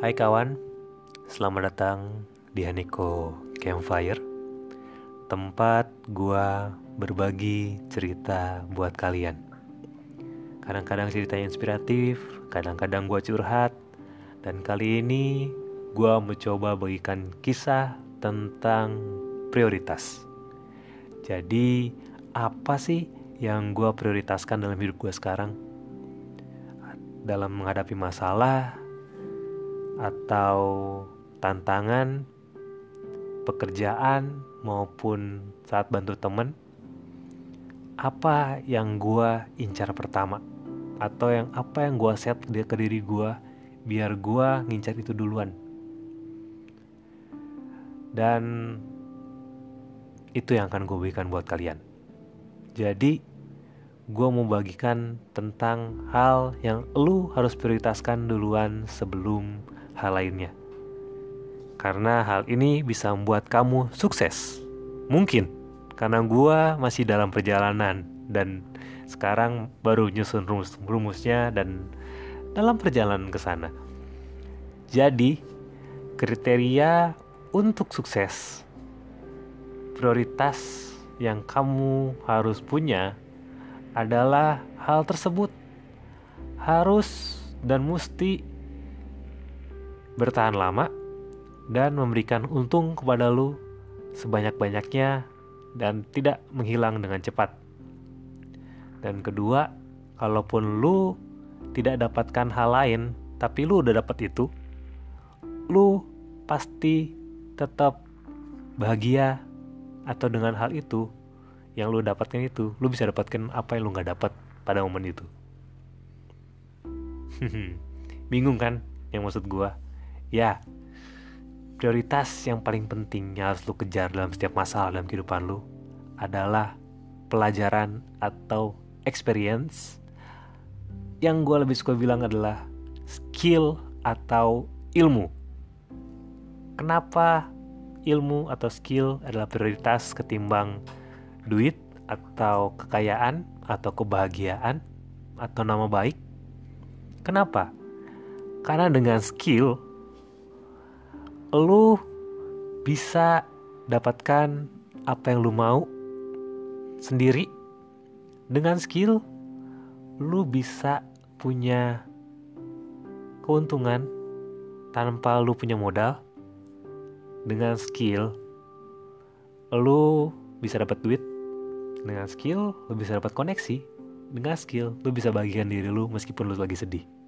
Hai kawan, selamat datang di Haniko Campfire. Tempat gua berbagi cerita buat kalian. Kadang-kadang ceritanya inspiratif, kadang-kadang gua curhat Dan kali ini gua mencoba bagikan kisah tentang prioritas. Jadi apa sih yang gua prioritaskan dalam hidup gua sekarang? Dalam menghadapi masalah atau tantangan pekerjaan maupun saat bantu temen apa yang gua incar pertama? Atau yang apa yang gua set dia ke diri gua biar gua ngincar itu duluan? Dan itu yang akan gue berikan buat kalian. Jadi gue mau bagikan tentang hal yang lu harus prioritaskan duluan sebelum hal lainnya. Karena hal ini bisa membuat kamu sukses. Mungkin karena gue masih dalam perjalanan dan sekarang baru nyusun rumus rumusnya dan dalam perjalanan ke sana. Jadi, kriteria untuk sukses prioritas yang kamu harus punya adalah hal tersebut harus dan mesti bertahan lama dan memberikan untung kepada lu sebanyak-banyaknya dan tidak menghilang dengan cepat. Dan kedua, kalaupun lu tidak dapatkan hal lain, tapi lu udah dapat itu, lu pasti tetap bahagia atau dengan hal itu yang lu dapatkan itu, lu bisa dapatkan apa yang lu nggak dapat pada momen itu. Bingung kan yang maksud gua? Ya, prioritas yang paling penting yang harus lu kejar dalam setiap masalah dalam kehidupan lu adalah pelajaran atau experience yang gue lebih suka bilang adalah skill atau ilmu. Kenapa ilmu atau skill adalah prioritas ketimbang duit atau kekayaan atau kebahagiaan atau nama baik? Kenapa? Karena dengan skill lu bisa dapatkan apa yang lu mau sendiri. Dengan skill lu bisa punya keuntungan tanpa lu punya modal. Dengan skill lu bisa dapat duit. Dengan skill lu bisa dapat koneksi. Dengan skill lu bisa bagikan diri lu meskipun lu lagi sedih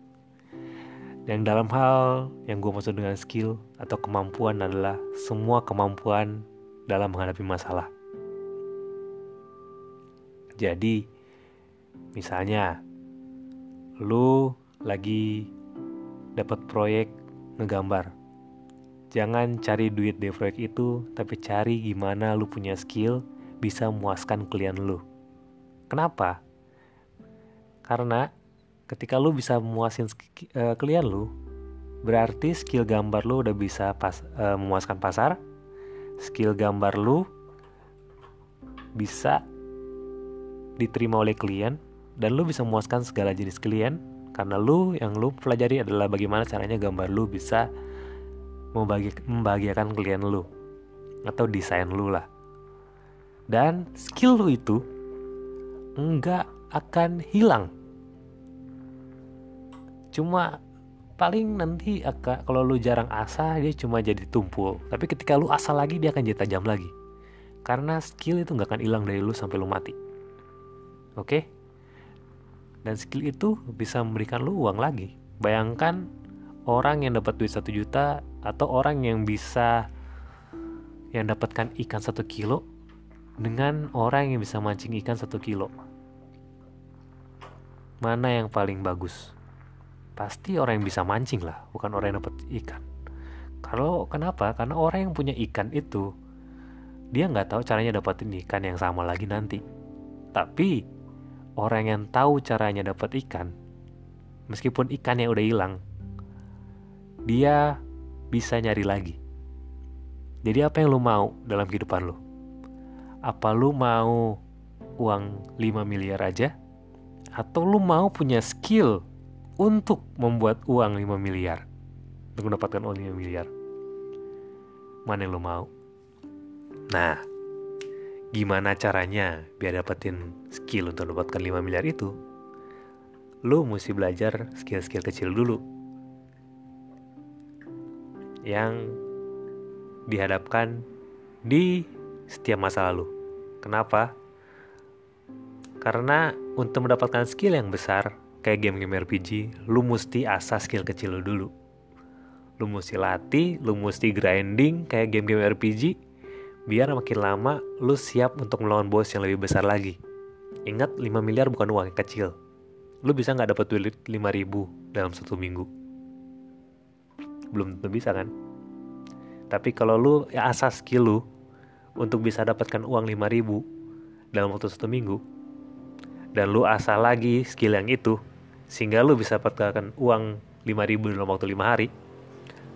yang dalam hal yang gue maksud dengan skill atau kemampuan adalah semua kemampuan dalam menghadapi masalah. Jadi, misalnya, lu lagi dapat proyek ngegambar. Jangan cari duit di proyek itu, tapi cari gimana lu punya skill bisa memuaskan klien lu. Kenapa? Karena ketika lu bisa memuasin uh, klien lu berarti skill gambar lu udah bisa pas, uh, memuaskan pasar. Skill gambar lu bisa diterima oleh klien dan lu bisa memuaskan segala jenis klien. Karena lu yang lu pelajari adalah bagaimana caranya gambar lu bisa membagi membahagiakan klien lu atau desain lu lah. Dan skill lu itu enggak akan hilang cuma paling nanti agak kalau lu jarang asah dia cuma jadi tumpul. Tapi ketika lu asah lagi dia akan jadi tajam lagi. Karena skill itu nggak akan hilang dari lu sampai lu mati. Oke? Dan skill itu bisa memberikan lu uang lagi. Bayangkan orang yang dapat duit satu juta atau orang yang bisa yang dapatkan ikan satu kilo dengan orang yang bisa mancing ikan satu kilo. Mana yang paling bagus pasti orang yang bisa mancing lah, bukan orang yang dapat ikan. Kalau kenapa? Karena orang yang punya ikan itu dia nggak tahu caranya dapetin ikan yang sama lagi nanti. Tapi orang yang tahu caranya dapat ikan, meskipun ikannya udah hilang, dia bisa nyari lagi. Jadi apa yang lu mau dalam kehidupan lu? Apa lu mau uang 5 miliar aja? Atau lu mau punya skill untuk membuat uang 5 miliar. untuk mendapatkan uang 5 miliar mana yang lo mau nah gimana caranya biar dapetin skill untuk mendapatkan 5 miliar itu lo mesti belajar skill-skill kecil dulu yang dihadapkan di setiap masa lalu. Kenapa? Karena untuk mendapatkan skill yang besar, kayak game-game RPG, lu mesti asah skill kecil lu dulu. Lu mesti latih, lu mesti grinding kayak game-game RPG, biar makin lama lu siap untuk melawan bos yang lebih besar lagi. Ingat 5 miliar bukan uang yang kecil. Lu bisa nggak dapat duit 5 ribu dalam satu minggu? Belum tentu bisa kan? Tapi kalau lu ya asah skill lu untuk bisa dapatkan uang 5 ribu dalam waktu satu minggu, dan lu asah lagi skill yang itu sehingga lu bisa dapatkan uang 5000 dalam waktu lima hari.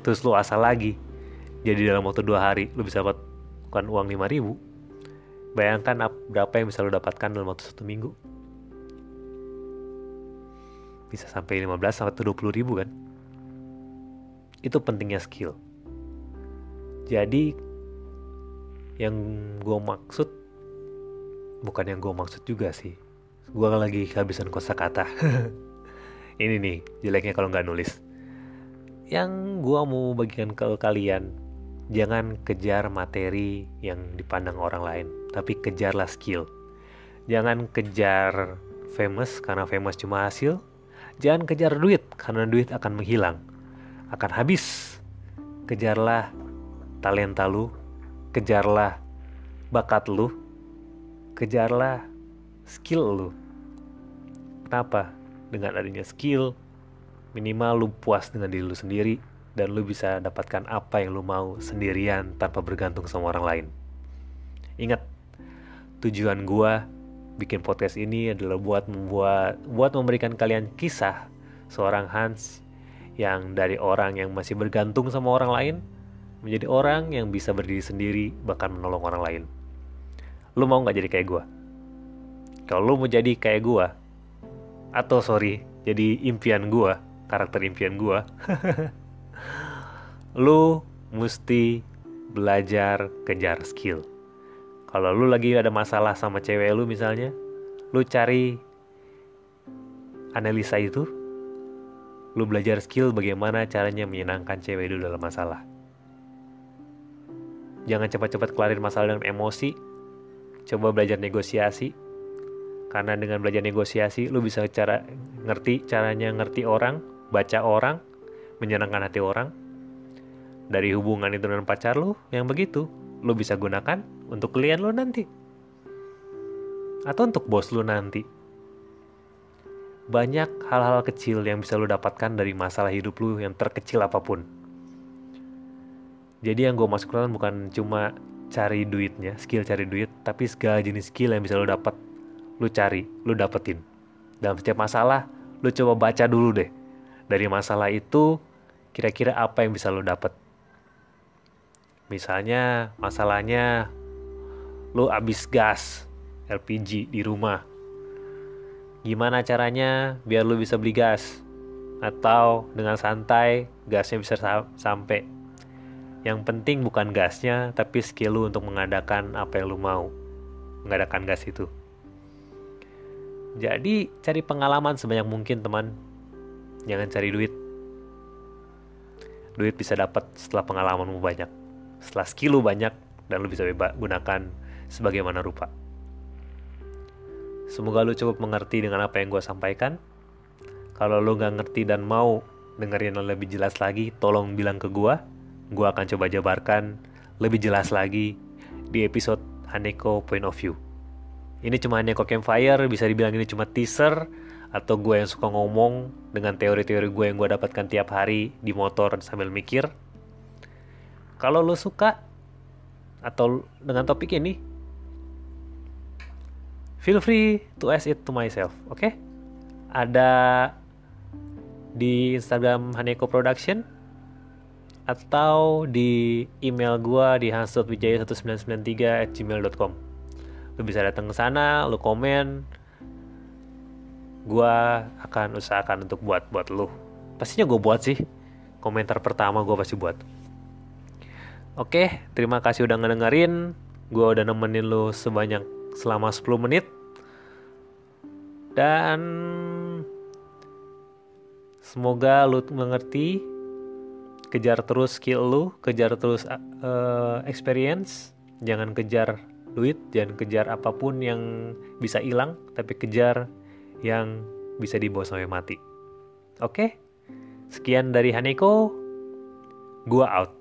Terus lu asah lagi jadi dalam waktu dua hari lu bisa dapatkan uang 5000 bayangkan berapa yang bisa lu dapatkan dalam waktu satu minggu? Bisa sampai 15 sampai 20 ribu kan? Itu pentingnya skill. Jadi yang gue maksud bukan yang gue maksud juga sih. Gue lagi kehabisan kosakata ini nih jeleknya kalau nggak nulis yang gue mau bagikan ke kalian jangan kejar materi yang dipandang orang lain tapi kejarlah skill jangan kejar famous karena famous cuma hasil jangan kejar duit karena duit akan menghilang akan habis kejarlah talenta lu kejarlah bakat lu kejarlah skill lu. Kenapa? Dengan adanya skill, minimal lu puas dengan diri lu sendiri dan lu bisa dapatkan apa yang lu mau sendirian tanpa bergantung sama orang lain. Ingat, tujuan gua bikin podcast ini adalah buat membuat buat memberikan kalian kisah seorang Hans yang dari orang yang masih bergantung sama orang lain menjadi orang yang bisa berdiri sendiri bahkan menolong orang lain. Lu mau nggak jadi kayak gue? kalau lu mau jadi kayak gua atau sorry jadi impian gua karakter impian gua. Lu mesti belajar kejar skill. Kalau lu lagi ada masalah sama cewek lu misalnya lu cari analisa itu lu belajar skill bagaimana caranya menyenangkan cewek lu dalam masalah. Jangan cepat-cepat kelarin masalah dengan emosi coba belajar negosiasi karena dengan belajar negosiasi lu bisa cara ngerti caranya ngerti orang baca orang menyenangkan hati orang. Dari hubungan itu dengan pacar lu yang begitu. Lu bisa gunakan untuk klien lu nanti. Atau untuk bos lu nanti. Banyak hal-hal kecil yang bisa lu dapatkan dari masalah hidup lu yang terkecil apa pun. Jadi yang gue masukkan bukan cuma cari duitnya skill cari duit tapi segala jenis skill yang bisa lu dapat lu cari, lu dapetin. Dalam setiap masalah, lu coba baca dulu deh. Dari masalah itu, kira-kira apa yang bisa lu dapet. Misalnya, masalahnya lu habis gas LPG di rumah. Gimana caranya biar lu bisa beli gas? Atau dengan santai gasnya bisa sampai. Yang penting bukan gasnya, tapi skill lu untuk mengadakan apa yang lu mau. Mengadakan gas itu. Jadi cari pengalaman sebanyak mungkin teman. Jangan cari duit. Duit bisa dapat setelah pengalamanmu banyak. Setelah skill lu banyak dan lu bisa bebas gunakan sebagaimana rupa. Semoga lu cukup mengerti dengan apa yang gue sampaikan. Kalau lu gak ngerti dan mau dengerin lebih jelas lagi, tolong bilang ke gue. Gue akan coba jabarkan lebih jelas lagi di episode Haneko Point of View ini cuma hanya kok campfire bisa dibilang ini cuma teaser atau gue yang suka ngomong dengan teori-teori gue yang gue dapatkan tiap hari di motor sambil mikir kalau lo suka atau dengan topik ini feel free to ask it to myself oke okay? ada di Instagram Haneko Production atau di email gue di hans.wijaya1993 at gmail.com lu bisa datang ke sana lu komen gue akan usahakan untuk buat buat lu pastinya gue buat sih komentar pertama gue pasti buat. Oke, terima kasih udah ngedengerin. Gue udah nemenin lo sebanyak selama 10 menit. Dan semoga lo mengerti. Kejar terus skill lo, kejar terus uh, experience. Jangan kejar duit, jangan kejar apa pun yang bisa hilang, tapi kejar yang bisa dibawa sampai mati. Oke? Sekian dari Haneko. Gua out.